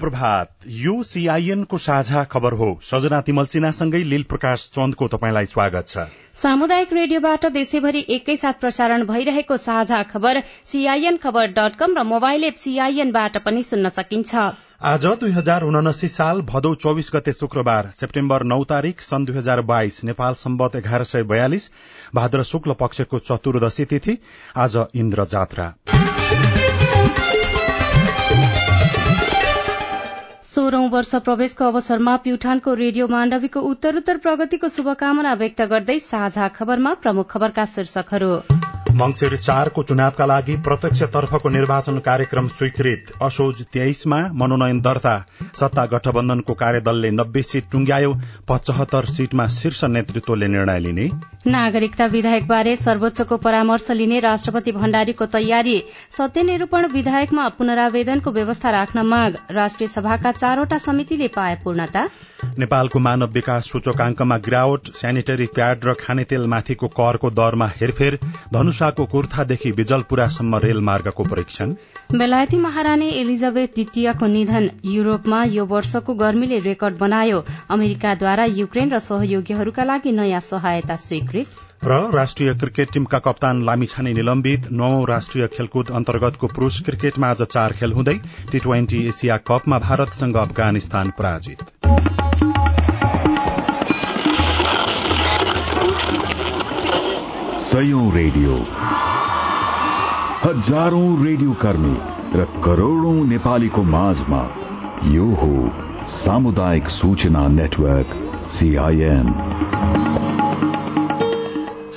प्रभात यो सीआईएन को साझा खबर हो। सजना तिमल सिन्हासँगै लील प्रकाश चन्दको तपाईँलाई स्वागत छ। सामुदायिक रेडियोबाट देशैभरि एकैसाथ प्रसारण भइरहेको साझा खबर सीआईएन खबर डट कम र मोबाइल एप सीआईएनबाट पनि सुन्न सकिन्छ। आज दुई हजार उनासी साल भदौ चौविस गते शुक्रबार सेप्टेम्बर नौ तारीक सन् दुई हजार बाइस नेपाल सम्बत एघार सय बयालिस भाद्र शुक्ल पक्षको चतुर्दशी तिथि आज इन्द्र जात्रा। सोह्रौं वर्ष प्रवेशको अवसरमा प्युठानको रेडियो माण्डवीको उत्तरोत्तर प्रगतिको शुभकामना व्यक्त गर्दै साझा खबरमा प्रमुख खबरका शीर्षकहरू। मंगिर चारको चुनावका लागि प्रत्यक्ष तर्फको निर्वाचन कार्यक्रम स्वीकृत। असोज तेइसमा मनोनयन दर्ता। सत्ता गठबन्धनको कार्यदलले नब्बे सीट टुंग्यायो पचहत्तर सीटमा शीर्ष नेतृत्वले निर्णय लिने। नागरिकता विधेयकबारे सर्वोच्चको परामर्श लिने राष्ट्रपति भण्डारीको तयारी। सत्यनिरूपण विधेयकमा पुनरावेदनको व्यवस्था राख्न माग। राष्ट्रिय सभाका चारवटा समितिले पाए पूर्णता। नेपालको मानव विकास सूचकांकमा गिरावट। सेनिटरी प्याड र खानेतेलमाथिको करको दरमा हेरफेर। धनुषाको कुर्थादेखि बिजलपुरासम्म रेलमार्गको परीक्षण। बेलायती महारानी एलिजाबेथ द्वितीयको निधन युरोपमा यो वर्षको गर्मीले रेकर्ड बनायो। अमेरिकाद्वारा युक्रेन र सहयोगीहरूका लागि नयाँ सहायता स्वीकृत। र राष्ट्रिय क्रिकेट टीमका कप्तान लामिछाने निलम्बित। नौ राष्ट्रिय खेलकुद अन्तर्गतको पुरूष क्रिकेटमा आज चार खेल हुँदै टी ट्वेन्टी एसिया कपमा भारतसँग अफगानिस्तान पराजित। सयौं रेडियो हजारौं रेडियो कर्मी र करोड़ौं नेपालीको माझमा यो हो सामुदायिक सूचना नेटवर्क सीआईएन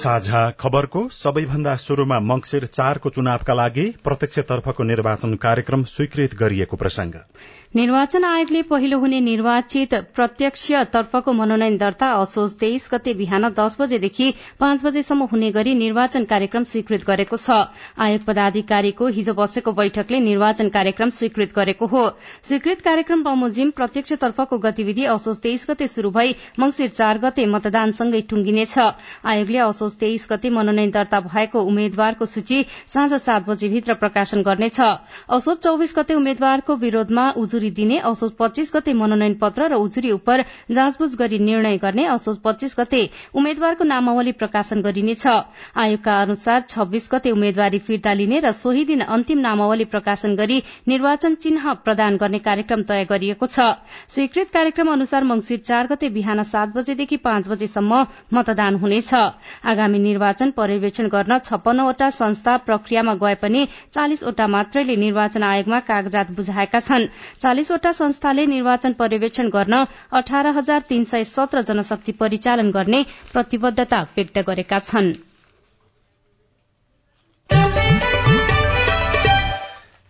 साझा खबरको सबैभन्दा शुरूमा मंगिर चारको चुनावका लागि प्रत्यक्षतर्फको निर्वाचन कार्यक्रम स्वीकृत गरिएको प्रसंग निर्वाचन आयोगले पहिलो हुने निर्वाचित प्रत्यक्ष तर्फको मनोनयन दर्ता असोज तेइस गते बिहान दस बजेदेखि पाँच बजेसम्म हुने गरी निर्वाचन कार्यक्रम स्वीकृत गरेको छ। आयोग पदाधिकारीको हिजो बसेको बैठकले निर्वाचन कार्यक्रम स्वीकृत गरेको हो। स्वीकृत कार्यक्रम बमोजिम प्रत्यक्ष तर्फको गतिविधि असोज तेइस गते शुरू भई मंगिर चार गते मतदानसँगै टुंगिनेछ। आयोगले असोज तेइस गते मनोनयन दर्ता भएको उम्मेद्वारको सूची साँझ सात बजेभित्र प्रकाशन गर्नेछ। असोज चौविस गते उम्मेद्वारको विरोधमा उजुरी दिने असोज पच्चीस गते मनोनयन पत्र र उजुरी उप जाँचबुझ गरी निर्णय गर्ने असोज पच्चीस गते उम्मेद्वारको नामावली प्रकाशन गरिनेछ। आयोगका अनुसार छब्बीस गते उम्मेद्वारी फिर्ता लिने र सोही दिन अन्तिम नामावली प्रकाशन गरी निर्वाचन चिन्ह प्रदान गर्ने कार्यक्रम तय गरिएको छ। स्वीकृत कार्यक्रम अनुसार मंगिर चार गते बिहान सात बजेदेखि पाँच बजेसम्म मतदान हुनेछ। आगामी निर्वाचन पर्यवेक्षण गर्न छप्पन्नवटा संस्था प्रक्रियामा गए पनि चालिसवटा मात्रैले निर्वाचन आयोगमा कागजात बुझाएका छन्। चालिसवटा संस्थाले निर्वाचन पर्यवेक्षण गर्न अठार हजार तीन सय सत्र जनशक्ति परिचालन गर्ने प्रतिबद्धता व्यक्त गरेका छनृ।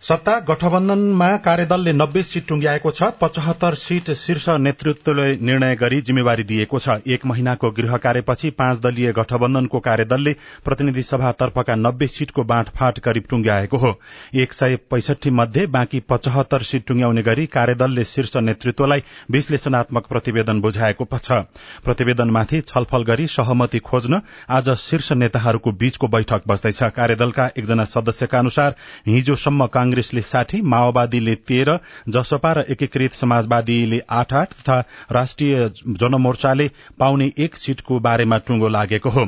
सत्ता गठबन्धनमा कार्यदलले नब्बे सीट टुंग्याएको छ पचहत्तर सीट शीर्ष नेतृत्वले निर्णय गरी जिम्मेवारी दिएको छ। एक महिनाको गृह कार्यपछि पाँच दलीय गठबन्धनको कार्यदलले प्रतिनिधि सभातर्फका नब्बे सीटको बाँडफाँट करिब टुंग्याएको हो। एक सय पैसठी मध्ये बाँकी पचहत्तर सीट टुंग्याउने गरी कार्यदलले शीर्ष नेतृत्वलाई विश्लेषणात्मक प्रतिवेदन बुझाएको छ। प्रतिवेदनमाथि छलफल गरी सहमति खोज्न आज शीर्ष नेताहरूको बीचको बैठक बस्दैछ। कार्यदलका एकजना सदस्यका अनुसार हिजोसम्म कांग्रेसले साठी माओवादीले तेह्र जसपा र एकीकृत समाजवादीले आठ आठ तथा राष्ट्रिय जनमोर्चाले पाउने एक सीटको बारेमा टुंगो लागेको हो।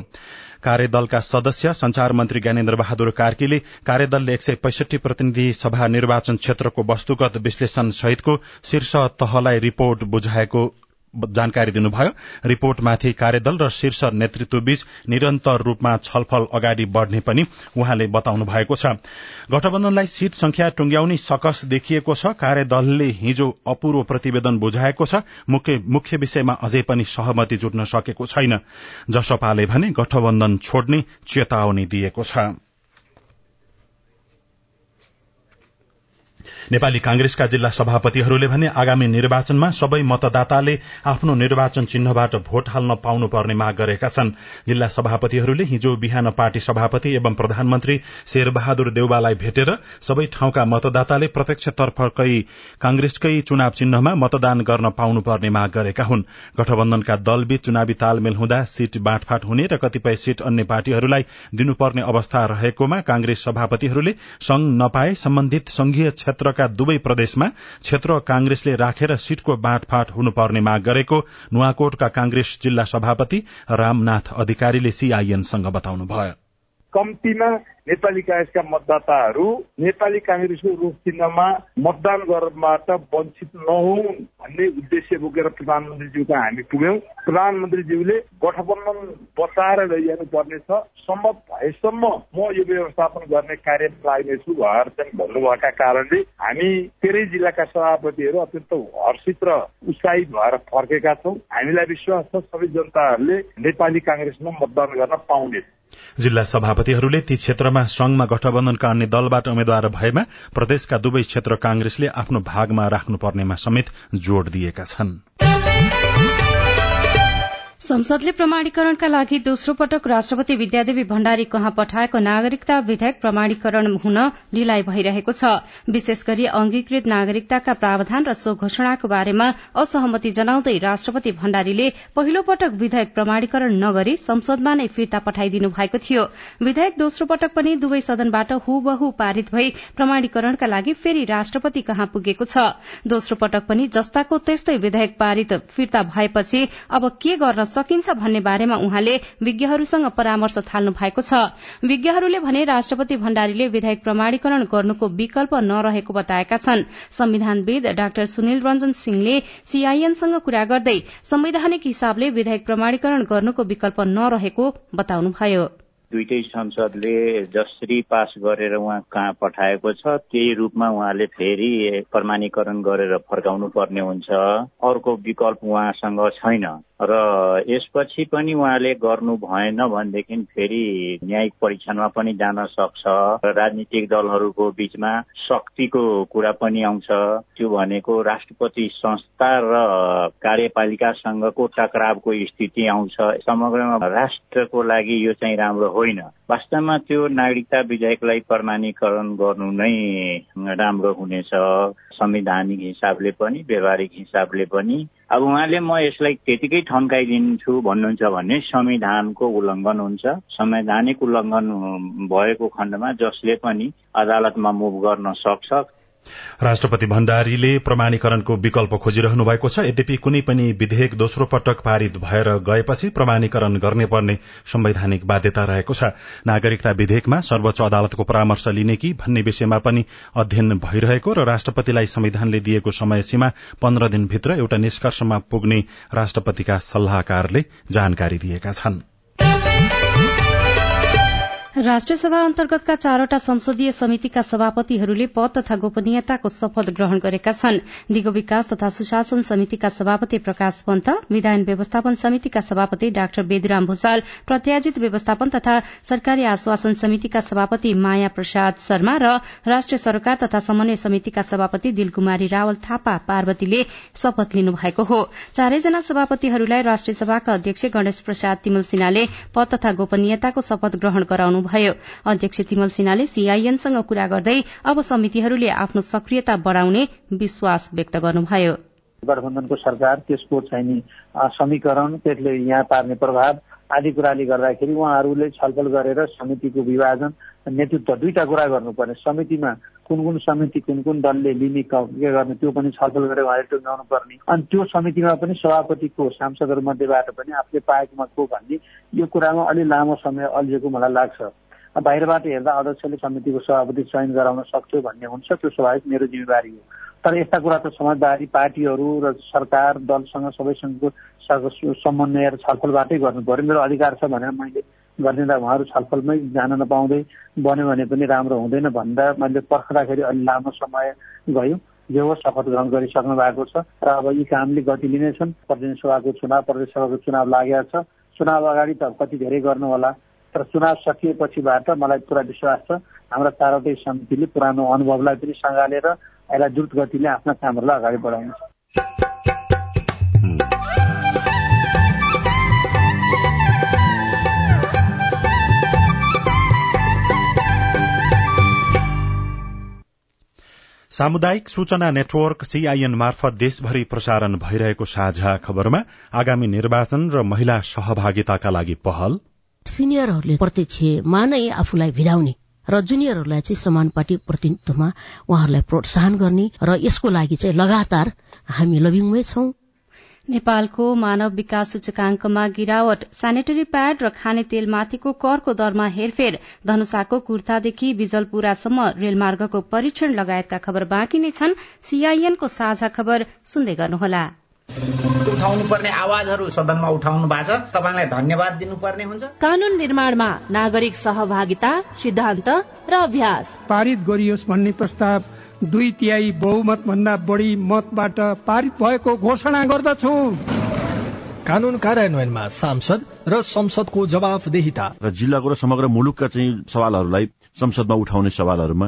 कार्यदलका सदस्य संचार मन्त्री ज्ञानेन्द्र बहादुर कार्कीले कार्यदलले एक सय पैसठी प्रतिनिधि सभा निर्वाचन क्षेत्रको वस्तुगत विश्लेषण सहितको शीर्ष तहलाई रिपोर्ट बुझाएको जानकारी दिनुभयो। रिपोर्टमाथि कार्यदल र शीर्ष नेतृत्वबीच निरन्तर रूपमा छलफल अगाडि बढ़ने पनि उहाँले बताउनु भएको छ। गठबन्धनलाई सीट संख्या टुंग्याउने सकस देखिएको छ। कार्यदलले हिजो अपूर्व प्रतिवेदन बुझाएको छ। मुख्य विषयमा अझै पनि सहमति जुट्न सकेको छैन। जसपाले भने गठबन्धन छोड्ने चेतावनी दिएको छ। नेपाली कांग्रेसका जिल्ला सभापतिहरूले भने आगामी निर्वाचनमा सबै मतदाताले आफ्नो निर्वाचन चिन्हबाट भोट हाल्न पाउनुपर्ने माग गरेका छन्। जिल्ला सभापतिहरूले हिजो बिहान पार्टी सभापति एवं प्रधानमन्त्री शेरबहादुर देउवालाई भेटेर सबै ठाउँका मतदाताले प्रत्यक्षतर्फकै कांग्रेसकै चुनाव चिन्हमा मतदान गर्न पाउनुपर्ने माग गरेका हुन्। गठबन्धनका दलबीच चुनावी तालमेल हुँदा सीट बाँडफाँट हुने र कतिपय सीट अन्य पार्टीहरूलाई दिनुपर्ने अवस्था रहेकोमा कांग्रेस सभापतिहरूले संघ नपाए सम्बन्धित संघीय क्षेत्र क्षेत्रका दुवै प्रदेशमा क्षेत्र कांग्रेसले राखेर सीटको बाँडफाँट हुनुपर्ने माग गरेको नुवाकोटका कांग्रेस जिल्ला सभापति रामनाथ अधिकारीले सीआईएनसँग बताउनुभयो। कम्तीमा नेपाली काङ्ग्रेसका मतदाताहरू नेपाली काङ्ग्रेसको रूप चिन्हमा मतदान गर्नबाट वञ्चित नहुन् भन्ने उद्देश्य बोकेर प्रधानमन्त्रीज्यूको हामी पुग्यौं। प्रधानमन्त्रीज्यूले गठबन्धन बचाएर लैजानु पर्नेछ सम्भव भएसम्म म यो व्यवस्थापन गर्ने कार्यमा लाग्नेछु भनेर चाहिँ भन्नुभएका कारणले हामी तेह्रै जिल्लाका सभापतिहरू अत्यन्त हर्षित र उत्साहित भएर फर्केका छौँ। हामीलाई विश्वास छ सबै जनताहरूले नेपाली काङ्ग्रेसमा मतदान गर्न पाउने जिल्ला सभापतिहरूले ती क्षेत्रमा संघमा गठबन्धनका अन्य दलबाट उम्मेद्वार भएमा प्रदेशका दुवै क्षेत्र कांग्रेसले आफ्नो भागमा राख्नुपर्नेमा समेत जोड़ दिएका छनृ। संसदले प्रमाणीकरणका लागि दोस्रो पटक राष्ट्रपति विद्यादेवी भण्डारी कहाँ पठाएको नागरिकता विधेयक प्रमाणीकरण हुन ढिलाइ भइरहेको छ। विशेष गरी अंगीकृत नागरिकताका प्रावधान र सो घोषणाको बारेमा असहमति जनाउँदै राष्ट्रपति भण्डारीले पहिलो पटक विधेयक प्रमाणीकरण नगरी संसदमा नै फिर्ता पठाइदिनु भएको थियो। विधेयक दोस्रो पटक पनि दुवै सदनबाट हुबहु पारित भई प्रमाणीकरणका लागि फेरि राष्ट्रपति कहाँ पुगेको छ? दोस्रो पटक पनि जस्ताको त्यस्तै विधेयक पारित फिर्ता भएपछि अब के गर्न सकिन्छ भन्ने बारेमा उहाँले विज्ञहरूसँग परामर्श थाल्नु भएको छ। विज्ञहरूले भने राष्ट्रपति भण्डारीले विधेयक प्रमाणीकरण गर्नुको विकल्प नरहेको बताएका छन्। संविधानविद डाक्टर सुनिल रञ्जन सिंहले सीआईएनसँग कुरा गर्दै संवैधानिक हिसाबले विधेयक प्रमाणीकरण गर्नुको विकल्प नरहेको बताउनुभयो। दुइटै संसदले जसरी पास गरेर उहाँ कहाँ पठाएको छ त्यही रूपमा उहाँले फेरि प्रमाणीकरण गरेर फर्काउनु पर्ने हुन्छ। अर्को विकल्प उहाँसँग छैन। र यसपछि पनि उहाँले गर्नु भएन भनेदेखि फेरि न्यायिक परीक्षणमा पनि जान सक्छ र राजनीतिक दलहरूको बीचमा शक्तिको कुरा पनि आउँछ। त्यो भनेको राष्ट्रपति संस्था र कार्यपालिकासँगको टकरावको स्थिति आउँछ। समग्रमा राष्ट्रको लागि यो चाहिँ राम्रो होइन। वास्तवमा त्यो नागरिकता विधेयकलाई प्रमाणीकरण गर्नु नै राम्रो हुनेछ। संवैधानिक हिसाबले पनि व्यवहारिक हिसाबले पनि। अब उहाँले म यसलाई त्यतिकै ठन्काइदिन्छु भन्नुहुन्छ भने संविधानको उल्लङ्घन हुन्छ। संवैधानिक उल्लङ्घन भएको खण्डमा जसले पनि अदालतमा मुभ गर्न सक्छ। राष्ट्रपति भण्डारीले प्रमाणीकरणको विकल्प खोजिरहनु भएको छ। यद्यपि कुनै पनि विधेयक दोस्रो पटक पारित भएर गएपछि प्रमाणीकरण गर्ने पर्ने संवैधानिक बाध्यता रहेको छ। नागरिकता विधेयकमा सर्वोच्च अदालतको परामर्श लिने कि भन्ने विषयमा पनि अध्ययन भइरहेको र राष्ट्रपतिलाई संविधानले दिएको समय सीमा पन्ध्र दिनभित्र एउटा निष्कर्षमा पुग्ने राष्ट्रपतिका सल्लाहकारले जानकारी दिएका छनृ। राष्ट्रिय सभा अन्तर्गतका चारवटा संसदीय समितिका सभापतिहरूले पद तथा गोपनीयताको शपथ ग्रहण गरेका छन्। दिगो विकास तथा सुशासन समितिका सभापति प्रकाश पन्त विधायन व्यवस्थापन समितिका सभापति डाक्टर बेदुराम भूषाल प्रत्याजित व्यवस्थापन तथा सरकारी आश्वासन समितिका सभापति माया प्रसाद शर्मा र राष्ट्रिय सरकार तथा समन्वय समितिका सभापति दिलकुमारी रावल थापा पार्वतीले शपथ लिनु भएको हो। चारैजना सभापतिहरूलाई राष्ट्रिय सभाका अध्यक्ष गणेश प्रसाद तिमल सिन्हाले पद तथा गोपनीयताको शपथ ग्रहण गराउनु भयो अध्यक्ष तिमल सिन्हाले सीआईएनसँग कुरा गर्दै अब समितिहरूले आफ्नो सक्रियता बढ़ाउने विश्वास व्यक्त गर्नुभयो। गठबन्धनको सरकार त्यसको चाहिँ समीकरण त्यसले यहाँ पार्ने प्रभाव आदि कुराले गर्दाखेरि उहाँहरूले छलफल गरेर समितिको विभाजन नेतृत्व दुईटा कुरा गर्नुपर्ने। समितिमा कुन कुन समिति कुन कुन दलले लिने के गर्ने त्यो पनि छलफल गरेर उहाँले टुङ्गाउनु पर्ने अनि त्यो समितिमा पनि सभापतिको सांसदहरू मध्येबाट पनि आफूले पाएकोमा को भन्ने यो कुरामा अलि लामो समय अल्झिएको मलाई लाग्छ। बाहिरबाट हेर्दा अध्यक्षले समितिको सभापति चयन गराउन सक्थ्यो भन्ने हुन्छ त्यो स्वाभाविक मेरो जिम्मेवारी हो। तर यस्ता कुरा त समझदारी पार्टीहरू र सरकार दलसँग सबैसँगको समन्वय र छलफलबाटै गर्नु पर्यो। मेरो अधिकार छ भनेर मैले गरिदिँदा उहाँहरू छलफलमै जान नपाउँदै बन्यो भने पनि राम्रो हुँदैन भन्दा मैले पर्खँदाखेरि अलि लामो समय गयो। जे हो शपथ ग्रहण गरिसक्नु भएको छ। र अब यी कामले गति लिनेछन्। प्रतिनिधि सभाको चुनाव प्रदेश सभाको चुनाव लागेको छ। चुनाव अगाडि त कति धेरै गर्नु होला तर चुनाव सकिएपछिबाट मलाई पुरा विश्वास छ। हाम्रा चारवटै समितिले पुरानो अनुभवलाई पनि सँगालेर यसलाई द्रुत गतिले आफ्ना कामहरूलाई अगाडि बढाउनेछ। सामुदायिक सूचना नेटवर्क सीआईएन मार्फत देशभरि प्रसारण भइरहेको साझा खबरमा आगामी निर्वाचन र महिला सहभागिताका लागि पहल। सिनियरहरूले प्रत्यक्षमा नै आफूलाई भिडाउने र जुनियरहरूलाई चाहिँ समानुपाटी प्रतिनिधित्वमा उहाँहरूलाई प्रोत्साहन गर्ने र यसको लागि चाहिँ लगातार हामी लभिङमै छौं। नेपालको मानव विकास सूचकांकमा गिरावट सेनेटरी प्याड र खाने तेलमाथिको करको दरमा हेरफेर धनुषाको कुर्तादेखि बिजलपुरासम्म रेलमार्गको परीक्षण लगायतका खबर बाँकी नै छन्। सीआईएनको साझा खबर सुन्दै गर्नुहोला। उठाउनु पर्ने आवाजहरू सदनमा उठाउनु भएको छ। तपाईँलाई धन्यवाद दिनुपर्ने हुन्छ। कानून निर्माणमा नागरिक सहभागिता सिद्धान्त र अभ्यास। पारित गरियोस् भन्ने प्रस्ताव दुई तिहाई बहुमत भन्दा बढी मतबाट पारित भएको घोषणा गर्दछु। कानून कार्यान्वयनमा सांसद र संसदको जवाफदेहिता। र जिल्लाको र समग्र मुलुकका चाहिँ सवालहरूलाई संसदमा उठाउने सवालहरूमा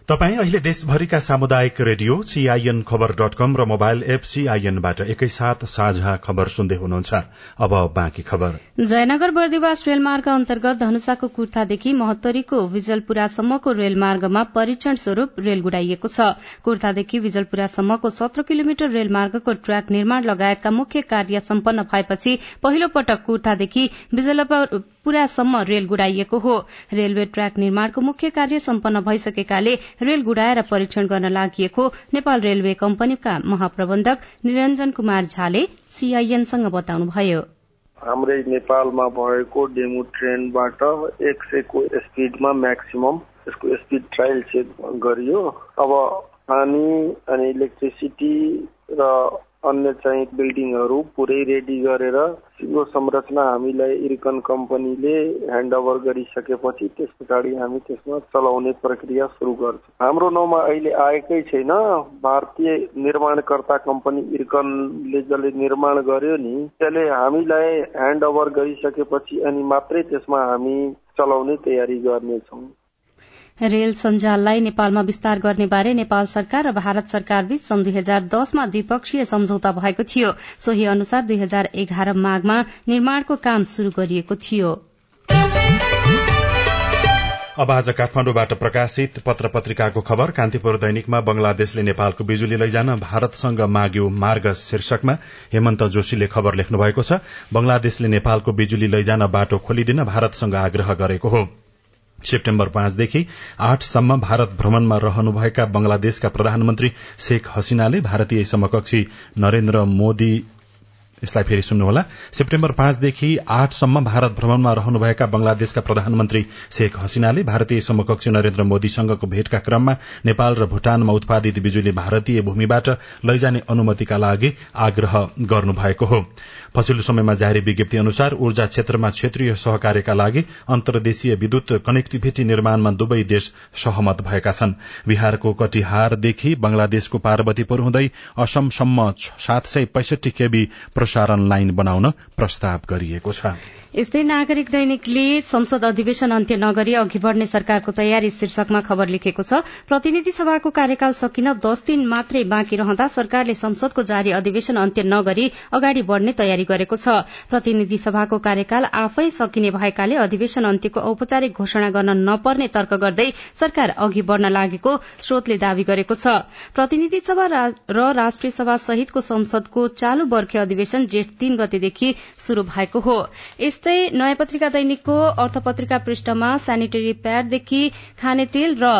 तपाई अहिले देशभरिका सामुदायिक radio CIN Khabar dot com र मोबाइल एप सीआईएनबाट एकैसाथ साझा खबर सुन्दै हुनुहुन्छ। अब बाँकी खबर। जयनगर बर्दिवास रेलमार्ग अन्तर्गत धनुषाको कुर्थादेखि महोत्तरीको विजलपुरासम्मको रेलमार्गमा परीक्षण स्वरूप रेल गुडाइएको छ। कुर्थादेखि विजलपुरासम्मको सत्र किलोमिटर रेलमार्गको ट्र्याक निर्माण लगायतका मुख्य कार्य सम्पन्न भएपछि पहिलो पटक कुर्थादेखि विजलपुरासम्म रेल गुडाइएको हो। रेलवे ट्र्याक निर्माणको मुख्य कार्य सम्पन्न भइसकेकाले रेल गुडाएर परीक्षण गर्न लागि नेपाल रेलवे कम्पनीका महाप्रबन्धक निरञ्जन कुमार झाले सीआईएनसँग बताउनुभयो। हाम्रै नेपालमा भएको डेमो ट्रेनबाट एक सयको स्पिडमा म्याक्सिमम यसको स्पिड ट्रायल चेक गरियो। अब पानी अनि इलेक्ट्रिसिटी र अन्य चाहिँ बिल्डिङहरू पुरै रेडी गरेर यो संरचना हामीलाई इर्कन कम्पनीले ह्यान्डओभर गरिसकेपछि त्यस पछाडि हामी त्यसमा चलाउने प्रक्रिया सुरु गर्छौँ। हाम्रो नाउँमा अहिले आएकै छैन। भारतीय निर्माणकर्ता कम्पनी इर्कनले जसले निर्माण गर्यो नि त्यसले हामीलाई ह्यान्डओभर गरिसकेपछि अनि मात्रै त्यसमा हामी चलाउने तयारी गर्नेछौँ। रेल सञ्जाललाई नेपालमा विस्तार गर्ने बारे नेपाल सरकार र भारत सरकार बीच सन् दुई हजार दसमा द्विपक्षीय सम्झौता भएको थियो। सोही अनुसार दुई हजार एघार माघमा निर्माणको काम शुरू गरिएको थियो। अब आज काठमाडौँबाट प्रकाशित पत्र पत्रिकाको खबर कान्तिपुर दैनिकमा बंगलादेशले नेपालको बिजुली लैजान भारतसँग माग्यो मार्ग शीर्षकमा हेमन्त जोशीले खबर लेख्नु भएको छ। बंगलादेशले नेपालको बिजुली लैजान बाटो खोलिदिन भारतसँग आग्रह गरेको हो। सेप्टेम्बर पाँचदेखि आठसम्म भारत भ्रमणमा रहनुभएका बंगलादेशका प्रधानमन्त्री शेख हसिनाले भारतीय समकक्षी नरेन्द्र मोदी यसलाई फेरि सुन्नुहोला। सेप्टेम्बर पाँचदेखि आठसम्म भारत भ्रमणमा रहनुभएका बंगलादेशका प्रधानमन्त्री शेख हसिनाले भारतीय समकक्षी नरेन्द्र मोदीसँगको भेटका क्रममा नेपाल र भूटानमा उत्पादित बिजुली भारतीय भूमिबाट लैजाने अनुमतिका लागि आग्रह गर्नुभएको हो। पछिल्लो समयमा जारी विज्ञप्ति अनुसार ऊर्जा क्षेत्रमा क्षेत्रीय सहकार्यका लागि अन्तर्देशीय विद्युत कनेक्टिभिटी निर्माणमा दुवै देश सहमत भएका छन्। बिहारको कटिहारदेखि बंगलादेशको पार्वतीपुर हुँदै असमसम्म सात सय पैसठी केबी प्रसारण लाइन बनाउन प्रस्ताव गरिएको छ। यस्तै नागरिक दैनिकले संसद अधिवेशन अन्त्य नगरी अघि बढ़ने सरकारको तयारी शीर्षकमा खबर लेखेको छ। प्रतिनिधि सभाको कार्यकाल सकिन दस दिन मात्रै बाँकी रहँदा सरकारले संसदको जारी अधिवेशन अन्त्य नगरी अगाडि बढ़ने तयारी गरेको छ। प्रतिनिधि सभाको कार्यकाल आफै सकिने भएकाले अधिवेशन अन्त्यको औपचारिक घोषणा गर्न नपर्ने तर्क गर्दै सरकार अघि बढ़न लागेको स्रोतले दावी गरेको छ। प्रतिनिधि सभा र राष्ट्रिय सभा सहितको संसदको चालू वर्ष अधिवेशन जेठ तीन गतेदेखि शुरू भएको हो। यस्तै नयाँ पत्रिका दैनिकको अर्थपत्रिका पृष्ठमा सेनिटरी प्याडदेखि खाने तेल र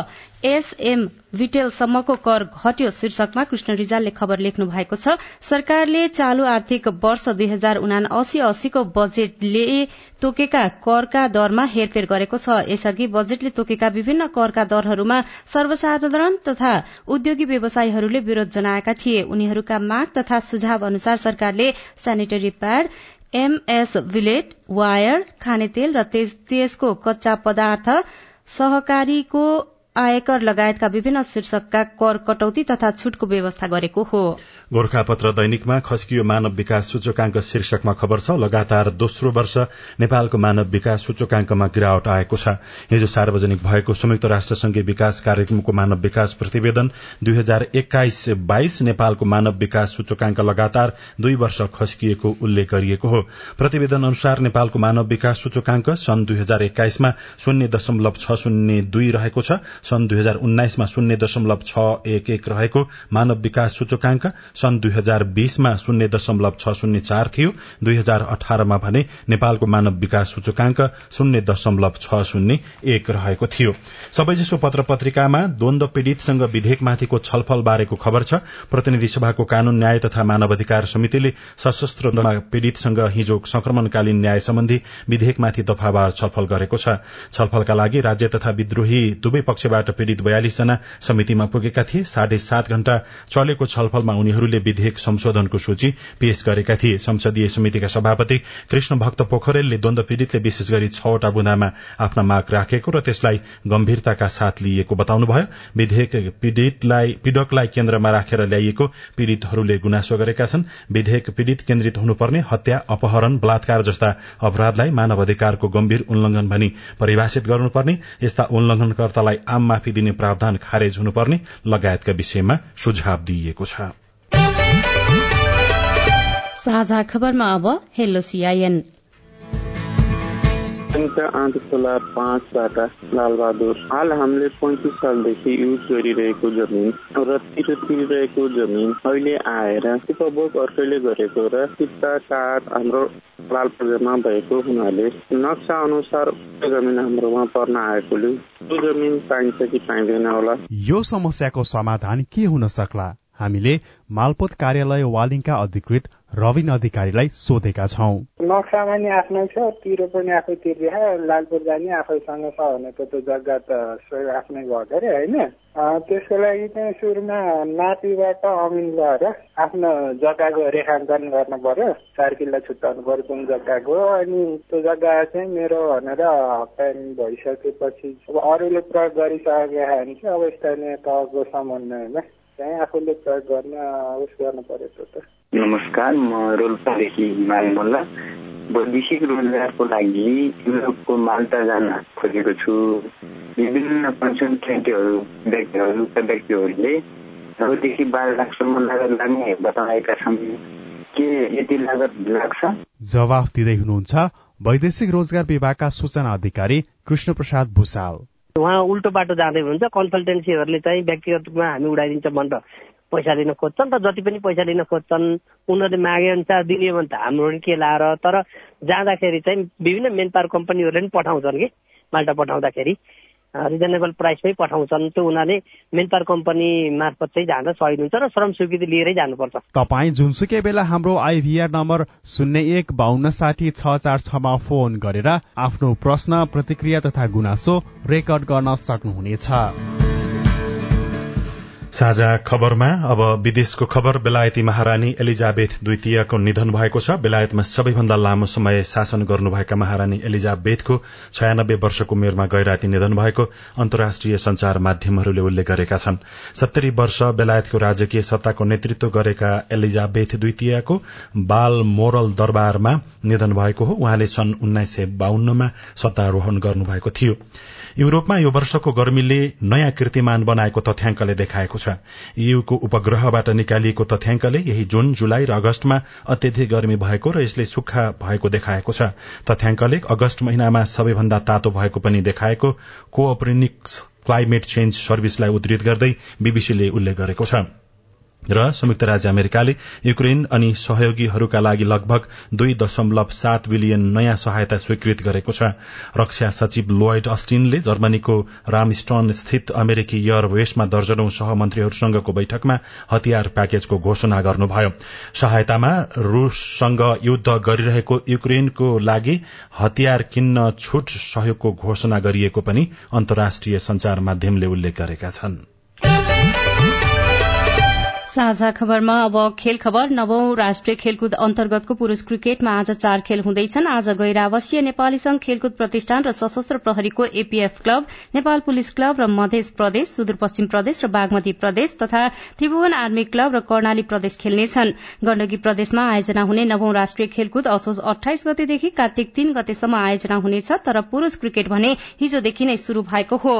एसएम विटेलसम्मको कर घट्यो शीर्षकमा कृष्ण रिजालले खबर लेख्नु भएको छ। सरकारले चालू आर्थिक वर्ष दुई हजार उना अस्सी अस्सीको बजेटले तोकेका करका दरमा हेरफेर गरेको छ। यसअघि बजेटले तोकेका विभिन्न करका दरहरूमा सर्वसाधारण तथा उद्योगी व्यवसायीहरूले विरोध जनाएका थिए। उनीहरूका माग तथा सुझाव अनुसार सरकारले sanitary pad MS billet wire खानेतेल र तेजको कच्चा पदार्थ सहकारीको आयकर लगायतका विभिन्न शीर्षकका कर कटौती तथा छूटको व्यवस्था गरेको हो। गोर्खापत्र दैनिकमा खस्कियो मानव विकास सूचकांक शीर्षकमा खबर छ लगातार दोस्रो वर्ष नेपालको मानव विकास सूचकांकमा गिरावट आएको छ। हिजो सार्वजनिक भएको संयुक्त राष्ट्र संघीय विकास कार्यक्रमको मानव विकास प्रतिवेदन दुई हजार एक्काइस बाइस नेपालको मानव विकास सूचकांक लगातार दुई वर्ष खस्किएको उल्लेख गरिएको हो। प्रतिवेदन अनुसार नेपालको मानव विकास सूचकांक सन् दुई हजार एक्काइसमा शून्य दशमलव छ शून्य दुई रहेको छ सन् दुई हजार उन्नाइसमा शून्य दशमलव छ एक एक रहेको मानव विकास सूचकांक सन् दुई हजार बीसमा शून्य दशमलव छ शून्य चार थियो। दुई हजार अठारमा भने नेपालको मानव विकास सूचकांक शून्य दशमलव छ शून्य एक रहेको थियो। सबैजसो पत्र पत्रिकामा द्वन्द पीड़ितसँग विधेयकमाथिको छलफल बारेको खबर छ। प्रतिनिधि सभाको कानून न्याय तथा मानव अधिकार समितिले सशस्त्र पीड़ितसँग हिजो संक्रमणकालीन न्याय सम्बन्धी विधेयकमाथि दफावार छलफल गरेको छ। छलफलका लागि राज्य तथा विद्रोही दुवै पक्षबाट पीड़ित बयालिस जना समितिमा पुगेका थिए। साढे सात घण्टा चलेको छलफलमा उनीहरूले विधेयक संशोधनको सूची पेश गरेका थिए। संसदीय समितिका सभापति कृष्ण भक्त पोखरेलले द्वन्द पीड़ितले विशेष गरी छवटा बुँदामा आफ्ना माग राखेको र त्यसलाई गम्भीरताका साथ लिइएको बताउनुभयो। विधेयक पीड़कलाई केन्द्रमा राखेर ल्याइएको पीड़ितहरूले गुनासो गरेका छन्। विधेयक पीड़ित केन्द्रित हुनुपर्ने हत्या अपहरण बलात्कार जस्ता अपराधलाई मानव अधिकारको गम्भीर उल्लंघन भनी परिभाषित गर्नुपर्ने यस्ता उल्लंघनकर्तालाई आम माफी दिने प्रावधान खारेज हुनुपर्ने लगायतका विषयमा सुझाव दिइएको छ। साझा खबरमा अब हेलो सिआइएन आँध खोला पाँचबाट लालबहादुर हाल हामीले पैँतिस सालदेखि युज गरिरहेको जमिन र तिर तिरिरहेको जमिन अहिले आएर उपभोग अर्कैले गरेको र सिक्का काठ हाम्रो लाल प्रजामा भएको हुनाले नक्सा अनुसार जमिन हाम्रोमा पर्न आएकोले त्यो जमिन पाइन्छ कि पाइँदैन होला। यो समस्याको समाधान के हुन सक्ला? हामीले मालपोत कार्यालय वालिङका अधिकृत रविन अधिकारीलाई सोधेका छौँ। नक्सामा नि आफ्नै छ तिरो पनि आफै तिर्दिया लालपुर जाने आफैसँग छ भने त जग्गा त आफ्नै भयो अरे होइन? त्यसको लागि चाहिँ सुरुमा नातिबाट अमिन गएर आफ्नो जग्गाको रेखाङ्कन गर्नु पर्यो। चार किल्ला छुट्याउनु पर्यो कुन जग्गाको। अनि त्यो जग्गा चाहिँ मेरो भनेर टाइम भइसकेपछि अब अरूले प्रयोग गरिसकेका भने चाहिँ अब स्थानीय तहको समन्वयमा चाहिँ आफूले प्रयोग गर्न उस गर्नु पर्यो त्यो त। नमस्कार म रोल्पादेखि हिमाल मल्ल वैदेशिक रोजगारको लागि युरोपको माल्टा जान खोजेको छु। विभिन्न कन्सल्टेन्टहरू व्यक्तिहरूका व्यक्तिहरूले नौदेखि बाह्र लाखसम्म लागत लाग्ने बताएका छन्। के यति लागत लाग्छ? जवाफ दिँदै हुनुहुन्छ वैदेशिक रोजगार विभागका सूचना अधिकारी कृष्ण प्रसाद भूषाल उहाँ उल्टो बाटो जाँदै हुनुहुन्छ। कन्सल्टेन्सीहरूले चाहिँ व्यक्तिगत रूपमा हामी उडाइदिन्छ भनेर। पैसा लिन खोज्छन् र जति पनि पैसा लिन खोज्छन् उनीहरूले मागे अनुसार दिने भने त हाम्रो के लाएर तर जाँदाखेरि चाहिँ विभिन्न मेन पावर कम्पनीहरूले पनि पठाउँछन् कि माल्टा पठाउँदाखेरि। रिजनेबल प्राइसमै पठाउँछन् त्यो उनीहरूले मेन पावर कम्पनी मार्फत चाहिँ जाँदा सही हुन्छ र श्रम स्वीकृति लिएरै जानुपर्छ। तपाईँ जुनसुकै बेला हाम्रो आइभीआर नम्बर शून्य एक बाहन्न साठी छ चार छमा फोन गरेर आफ्नो प्रश्न प्रतिक्रिया तथा गुनासो रेकर्ड गर्न सक्नुहुनेछ। साझा खबरमा अब विदेशको खबर बेलायती महारानी एलिजाबेथ द्वितीयको निधन भएको छ। बेलायतमा सबैभन्दा लामो समय शासन गर्नुभएका महारानी एलिजाबेथको छयानब्बे वर्षको उमेरमा गैराती निधन भएको अन्तर्राष्ट्रिय संचार माध्यमहरूले उल्लेख गरेका छन्। सत्तरी वर्ष बेलायतको राजकीय सत्ताको नेतृत्व गरेका एलिजाबेथ द्वितीयको बाल मोरल दरबारमा निधन भएको हो। उहाँले सन् उन्नाइस सय बाहन्नमा सत्तारोहण गर्नुभएको थियो। युरोपमा यो वर्षको गर्मीले नयाँ कीर्तिमान बनाएको तथ्याङ्कले देखाएको छ। ईयूको उपग्रहबाट निकालिएको तथ्याङ्कले यही जुन जुलाई र अगस्तमा अत्यधिक गर्मी भएको र यसले सुक्खा भएको देखाएको छ। तथ्याङ्कले अगस्त महिनामा सबैभन्दा तातो भएको पनि देखाएको कोअपरिनिक्स क्लाइमेट चेन्ज सर्भिसलाई उद्धृत गर्दै बीबीसीले उल्लेख गरेको छ। र संयुक्त राज्य अमेरिकाले युक्रेन अनि सहयोगीहरूका लागि लगभग दुई दशमलव सात बिलियन नयाँ सहायता स्वीकृत गरेको छ। रक्षा सचिव लोइड अस्टिनले जर्मनीको रामस्टन स्थित अमेरिकी एयरवेसमा दर्जनौं सहमन्त्रीहरूसँगको बैठकमा हतियार प्याकेजको घोषणा गर्नुभयो। सहायतामा रूससँग युद्ध गरिरहेको युक्रेनको लागि हतियार किन्न छूट सहयोगको घोषणा गरिएको पनि अन्तर्राष्ट्रिय संचार माध्यमले उल्लेख गरेका छनृ। साझा खबरमा अब खेल खबर। नवौं राष्ट्रिय खेलकुद अन्तर्गतको पुरूष क्रिकेटमा आज चार खेल हुँदैछन्। आज गैर आवासीय नेपाली संघ खेलकुद प्रतिष्ठान र सशस्त्र प्रहरीको APF club Nepal police club र मध्य प्रदेश सुदूरपश्चिम प्रदेश र बागमती प्रदेश तथा त्रिभुवन आर्मी क्लब र कर्णाली प्रदेश खेल्नेछन्। गण्डकी प्रदेशमा आयोजना हुने नवौं राष्ट्रिय खेलकुद असोज अठाइस गतेदेखि कार्तिक तीन गतेसम्म आयोजना हुनेछ तर पुरूष क्रिकेट भने हिजोदेखि नै शुरू भएको हो।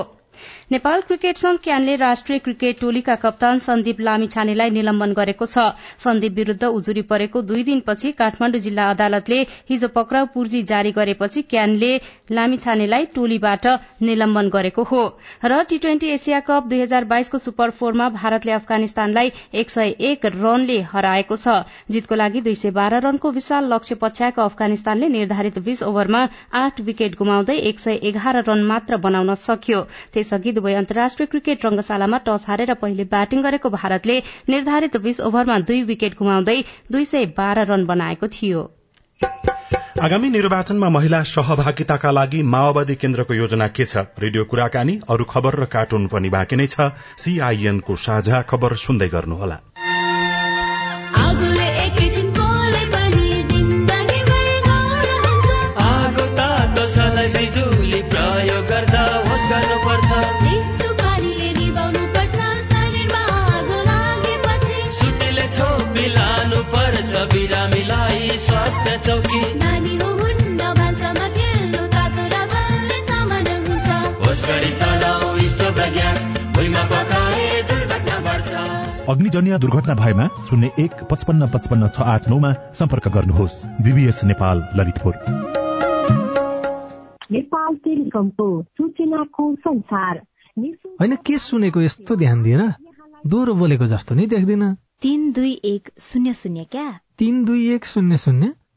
नेपाल क्रिकेट संघ क्यानले राष्ट्रिय क्रिकेट टोलीका कप्तान सन्दीप लामिछानेलाई निलम्बन गरेको छ। सन्दीप विरूद्ध उजुरी परेको दुई दिनपछि काठमाण्डु जिल्ला अदालतले हिजो पक्राउ पूर्जी जारी गरेपछि क्यानले लामिछानेलाई टोलीबाट निलम्बन गरेको हो। र टी ट्वेन्टी एसिया कप दुई हजार बाइसको सुपर फोरमा भारतले अफगानिस्तानलाई एक सय एक रनले हराएको छ। जितको लागि दुई सय बाह्र रनको विशाल लक्ष्य पछ्याएको अफगानिस्तानले निर्धारित बीस ओभरमा आठ विकेट गुमाउँदै एक सय एघार रन मात्र बनाउन सक्यो। त्यसअघि दुवै अन्तर्राष्ट्रिय क्रिकेट रंगशालामा टस हारेर पहिले ब्याटिङ गरेको भारतले निर्धारित बीस ओभरमा दुई विकेट गुमाउँदै दुई सय बाह्र रन बनाएको थियो। आगामी निर्वाचनमा महिला सहभागिताका लागि माओवादी केन्द्रको योजना के छ? रेडियो कुराकानी अरू खबर र कार्टुन पनि बाँकी नै छ। सीआईएनको साझा खबर सुन्दै गर्नुहोला। अग्निजन्य दुर्घटना भएमा शून्य एक पचपन्न पचपन्न छ आठ नौमा सम्पर्क गर्नुहोस्। बीबीएस नेपाल ललितपुर। नेपाल टेलिकमको सूचनाको संसार। होइन के सुनेको यस्तो ध्यान दिएर दोहोरो बोलेको जस्तो नि देख्दिन। तिन दुई एक शून्य शून्य क्या? तिन दुई एक शून्य शून्य।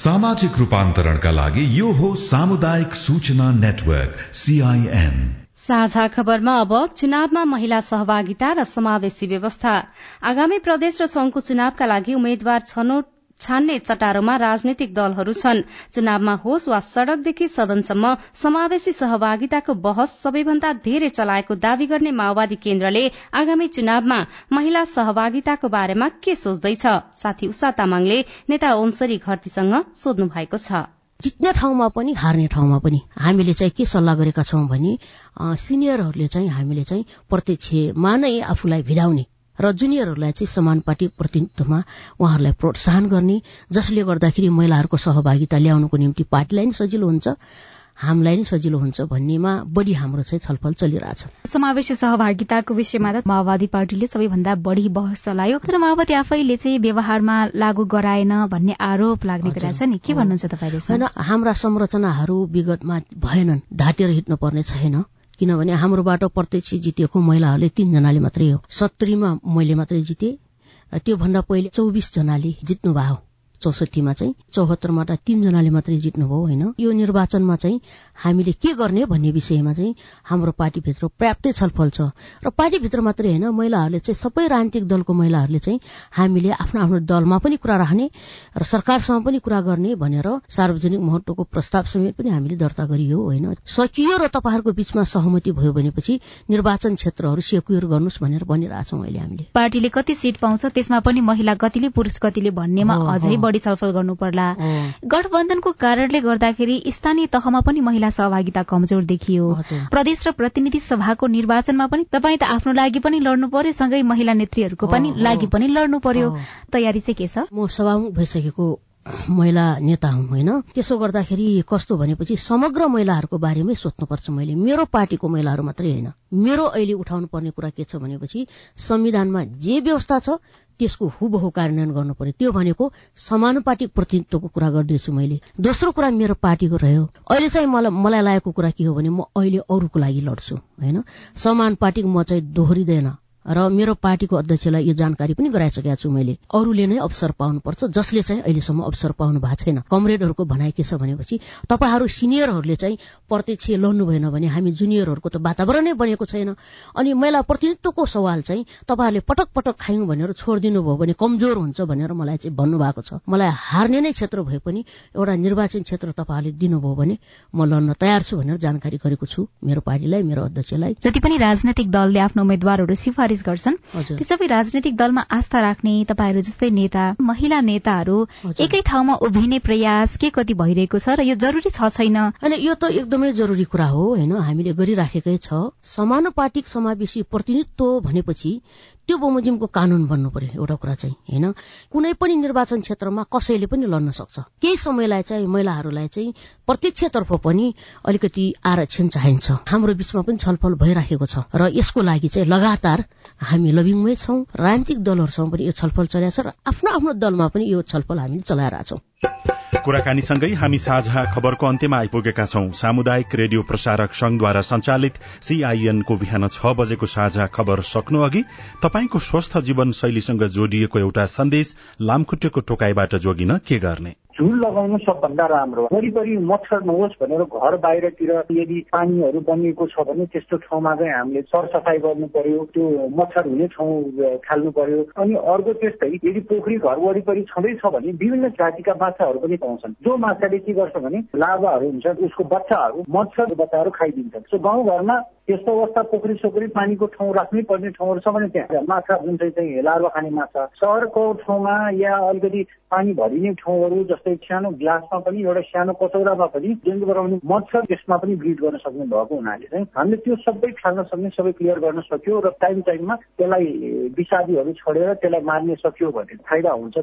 सामाजिक रूपान्तरणका लागि यो हो सामुदायिक सूचना नेटवर्क सीआईएन साझा खबरमा अब चुनावमा महिला सहभागिता र समावेशी व्यवस्था। आगामी प्रदेश र संघको चुनावका लागि उम्मेद्वार छनौट छान्ने चटारोमा राजनैतिक दलहरू छन्। चुनावमा होस् वा सड़कदेखि सदनसम्म समावेशी सहभागिताको बहस सबैभन्दा धेरै चलाएको दावी गर्ने माओवादी केन्द्रले आगामी चुनावमा महिला सहभागिताको बारेमा के सोच्दैछ? साथी उषा तामाङले नेता ओन्सरी घरतीसँग सोध्नु भएको छ। जित्ने ठाउँमा पनि हार्ने ठाउँमा पनि हामीले चाहिँ के सल्लाह गरेका छौं भने सिनियरहरूले चाहिँ हामीले चाहिँ प्रत्यक्षमा नै आफूलाई भिडाउने र जुनियरहरूलाई चाहिँ समानुपाति प्रतिनिधित्वमा उहाँहरूलाई प्रोत्साहन गर्ने जसले गर्दाखेरि महिलाहरूको सहभागिता ल्याउनुको निम्ति पार्टीलाई नि सजिलो हुन्छ हामीलाई नै सजिलो हुन्छ भन्नेमा बढ़ी हाम्रो चाहिँ छलफल चलिरहेछ समावेशी सहभागिताको विषयमा त माओवादी पार्टीले सबैभन्दा बढ़ी बहस चलायो तर माओवादी आफैले चाहिँ व्यवहारमा लागू गराएन भन्ने आरोप लाग्ने कुरा छ नि। के भन्नुहुन्छ तपाईँले हाम्रा संरचनाहरू विगतमा भएनन् ढाटेर हिँड्नु पर्ने छैन। किनभने हाम्रोबाट प्रत्यक्ष जितेको महिलाहरूले तीनजनाले मात्रै हो। सत्तरीमा मैले मात्रै जिते। त्योभन्दा पहिले चौबिस जनाले जित्नु भयो चौसठीमा चाहिँ चौहत्तरबाट तीनजनाले मात्रै जित्नुभयो होइन? यो निर्वाचनमा चाहिँ हामीले के गर्ने भन्ने विषयमा चाहिँ हाम्रो पार्टीभित्र पर्याप्तै छलफल छ। र पार्टीभित्र मात्रै होइन महिलाहरूले चाहिँ सबै राजनीतिक दलको महिलाहरूले चाहिँ हामीले आफ्नो आफ्नो दलमा पनि कुरा राख्ने र सरकारसँग पनि कुरा गर्ने भनेर सार्वजनिक महत्वको प्रस्ताव समेत पनि हामीले दर्ता गरियो होइन? सकियो र तपाईँहरूको बीचमा सहमति भयो भनेपछि निर्वाचन क्षेत्रहरू सेक्युर गर्नुहोस् भनेर भनिरहेछौँ अहिले हामीले। पार्टीले कति सिट पाउँछ त्यसमा पनि महिला कतिले पुरुष कतिले भन्नेमा अझै बढी छलफल गर्नु पर्ला। गठबन्धनको कारणले गर्दाखेरि स्थानीय तहमा पनि महिला सहभागिता कमजोर देखियो। प्रदेश र प्रतिनिधि सभाको निर्वाचनमा पनि तपाईँ त आफ्नो लागि पनि लड्नु पर्यो सँगै महिला नेत्रीहरूको पनि लागि पनि लड्नु पर्यो। तयारी चाहिँ के छ? म सभामुख भइसकेको महिला नेता हुँ होइन? त्यसो गर्दाखेरि कस्तो भनेपछि समग्र महिलाहरूको बारेमै सोध्नुपर्छ मैले। मेरो पार्टीको महिलाहरू मात्रै होइन। मेरो अहिले उठाउनु पर्ने कुरा के छ भनेपछि संविधानमा जे व्यवस्था छ त्यसको हुबहु कार्यान्वयन गर्नु पर्यो। त्यो भनेको समानुपातिक प्रतिनिधित्वको कुरा गर्दैछु मैले। दोस्रो कुरा मेरो पार्टीको रह्यो। अहिले चाहिँ मलाई मलाई लागेको कुरा के हो भने म अहिले अरूको लागि लड्छु होइन? समानुपातिक म चाहिँ दोहोरिँदैन। र मेरो पार्टीको अध्यक्षलाई यो जानकारी पनि गराइसकेका छु मैले। अरूले नै अवसर पाउनुपर्छ जसले चाहिँ अहिलेसम्म अवसर पाउनु भएको छैन। कमरेडहरूको भनाइ के छ भनेपछि तपाईँहरू सिनियरहरूले चाहिँ प्रत्यक्ष लड्नु भएन भने हामी जुनियरहरूको त वातावरणै बनेको छैन। अनि महिला प्रतिनिधित्वको सवाल चाहिँ तपाईँहरूले पटक पटक खायौँ भनेर छोडिदिनु भयो भने कमजोर हुन्छ भनेर मलाई चाहिँ भन्नुभएको छ। मलाई हार्ने नै क्षेत्र भए पनि एउटा निर्वाचन क्षेत्र तपाईँहरूले दिनुभयो भने म लड्न तयार छु भनेर जानकारी गरेको छु। मेरो पार्टीलाई मेरो अध्यक्षलाई। जति पनि राजनैतिक दलले आफ्नो उम्मेद्वारहरू सिफारिस गर्छन्। ती सबै राजनैतिक दलमा आस्था राख्ने तपाईँहरू जस्तै नेता महिला नेताहरू एकै ठाउँमा उभिने प्रयास के कति भइरहेको छ र यो जरुरी छ छैन? होइन यो त एकदमै जरुरी कुरा हो होइन? हामीले गरिराखेकै छ। समानुपातिक समावेशी प्रतिनिधित्व भनेपछि त्यो बमोजिमको कानून बन्नु पर्यो एउटा कुरा चाहिँ होइन? कुनै पनि निर्वाचन क्षेत्रमा कसैले पनि लड्न सक्छ। केही समयलाई चाहिँ महिलाहरूलाई चाहिँ प्रत्यक्षतर्फ पनि अलिकति आरक्षण चाहिन्छ। हाम्रो बीचमा पनि छलफल भइराखेको छ र यसको लागि चाहिँ लगातार हामी लबिङमै छौं राजनीतिक दलहरूसँग पनि यो छलफल चलाएको छ र आफ्नो आफ्नो दलमा पनि यो छलफल हामीले चलाइरहेछौं। कुराकानीसँगै हामी साझा खबरको अन्त्यमा आइपुगेका छौं। सामुदायिक रेडियो प्रसारक संघद्वारा संचालित सीआईएनको बिहान छ बजेको साझा खबर सक्नु अघि तपाईँको स्वस्थ जीवन शैलीसँग जोडिएको एउटा सन्देश लामखुट्टेको टोकाईबाट जोगिन के गर्ने? झुल लगाउनु सबभन्दा राम्रो वरिपरि मच्छर नहोस् भनेर घर बाहिरतिर यदि पानीहरू बनिएको छ भने त्यस्तो ठाउँमा चाहिँ हामीले सरसफाइ गर्नु पर्यो त्यो मच्छर हुने ठाउँ खाल्नु पर्यो। अनि अर्को त्यस्तै यदि पोखरी घर वरिपरि छँदैछ भने विभिन्न जातिका माछाहरू पनि पाउँछन्। जो माछाले के गर्छ भने लाभाहरू हुन्छ उसको बच्चाहरू मच्छर बच्चाहरू खाइदिन्छन्। सो गाउँघरमा त्यस्तो अवस्था पोखरी सोखरी पानीको ठाउँ राख्नै पर्ने ठाउँहरू छ भने त्यहाँ माछा जुन चाहिँ चाहिँ खाने माछा सहरको ठाउँमा या अलिकति पानी भरिने ठाउँहरू जस्तै सानो ग्लासमा पनि एउटा सानो कचौरामा पनि डेङ्गु गराउने मच्छर त्यसमा पनि ब्रिड गर्न सक्ने भएको हुनाले चाहिँ हामीले त्यो सबै खान सक्ने सबै क्लियर गर्न सक्यो र टाइम टाइममा त्यसलाई विषादीहरू छोडेर त्यसलाई मार्ने सक्यो भने फाइदा हुन्छ।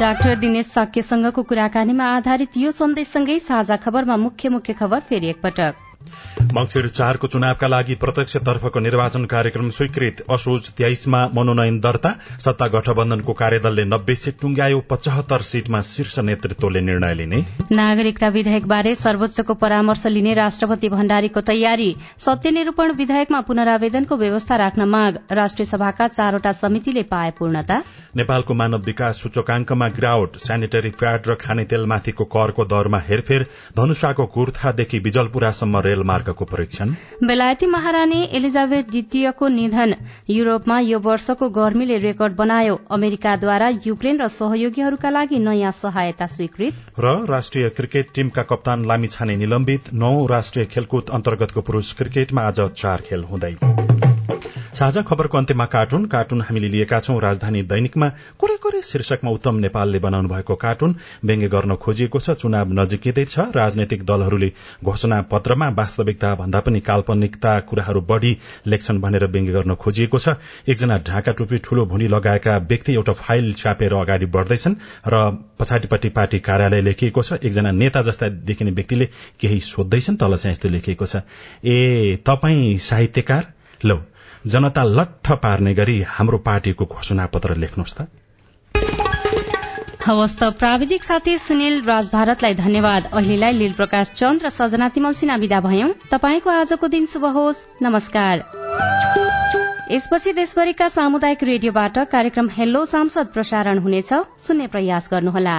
डाक्टर दिनेश साक्यसँगको कुराकानीमा आधारित यो सन्देशसँगै साझा खबरमा मुख्य मुख्य खबर फेरि एकपटक। मंगिर चारको चुनावका लागि प्रत्यक्षतर्फको निर्वाचन कार्यक्रम स्वीकृत। असोज तेइसमा मनोनयन दर्ता। सत्ता गठबन्धनको कार्यदलले नब्बे सीट टुंग्यायो पचहत्तर सीटमा शीर्ष नेतृत्वले निर्णय लिने। नागरिकता विधेयकबारे सर्वोच्चको परामर्श लिने राष्ट्रपति भण्डारीको तयारी। सत्यनिरूपण विधेयकमा पुनरावेदनको व्यवस्था राख्न माग। राष्ट्रिय सभाका चारवटा समितिले पाए पूर्णता। नेपालको मानव विकास सूचकांकमा गिरावट। सेनिटरी प्याड र खानेतेलमाथिको करको दरमा हेरफेर। धनुषाको कुर्थादेखि बिजलपुरासम्म रेलमार्गको परीक्षण। बेलायती महारानी एलिजाबेथ द्वितीयको निधन। युरोपमा यो वर्षको गर्मीले रेकर्ड बनायो। अमेरिकाद्वारा युक्रेन र सहयोगीहरूका लागि नयाँ सहायता स्वीकृत। र राष्ट्रिय क्रिकेट टीमका कप्तान लामी छाने निलम्बित नौ राष्ट्रिय खेलकुद अन्तर्गतको पुरूष क्रिकेटमा आज चार खेल हुँदै। साझा खबरको अन्त्यमा कार्टुन कार्टुन हामीले लिएका छौं राजधानी दैनिकमा। कुरै कुरै शीर्षकमा उत्तम नेपालले बनाउनु भएको कार्टुन व्यङ्ग्य गर्न खोजिएको छ चुनाव नजिकै छ। राजनैतिक दलहरूले घोषणा पत्रमा वास्तविकता भन्दा पनि काल्पनिकता कुराहरू बढ़ी लेख्छन् भनेर व्यङ्ग्य गर्न खोजिएको छ। एकजना ढाका टोपी ठूलो भुनी लगाएका व्यक्ति एउटा फाइल छापेर अगाडि बढ़दैछन् र पछाडिपट्टि पार्टी कार्यालय लेखिएको छ। एकजना नेता जस्ता देखिने व्यक्तिले केही सोध्दैछन् तल चाहिँ यस्तो लेखिएको छ। ए तपाईँ साहित्यकार? लौ। जनता लट्ठ पार्ने गरी हाम्रो पार्टीको घोषणा पत्र लेख्नुहोस् त। हवस् त प्राविधिक साथी सुनिल राज भारतलाई धन्यवाद। अहिलेलाई लील प्रकाश चन्द र सजना तिमल सिन्हा विदा भयौं। तपाईँको आजको दिन शुभ होस्। नमस्कार। यसपछि देशभरिका सामुदायिक रेडियोबाट कार्यक्रम हेलो सांसद प्रसारण हुनेछ। सुन्ने प्रयास गर्नुहोला।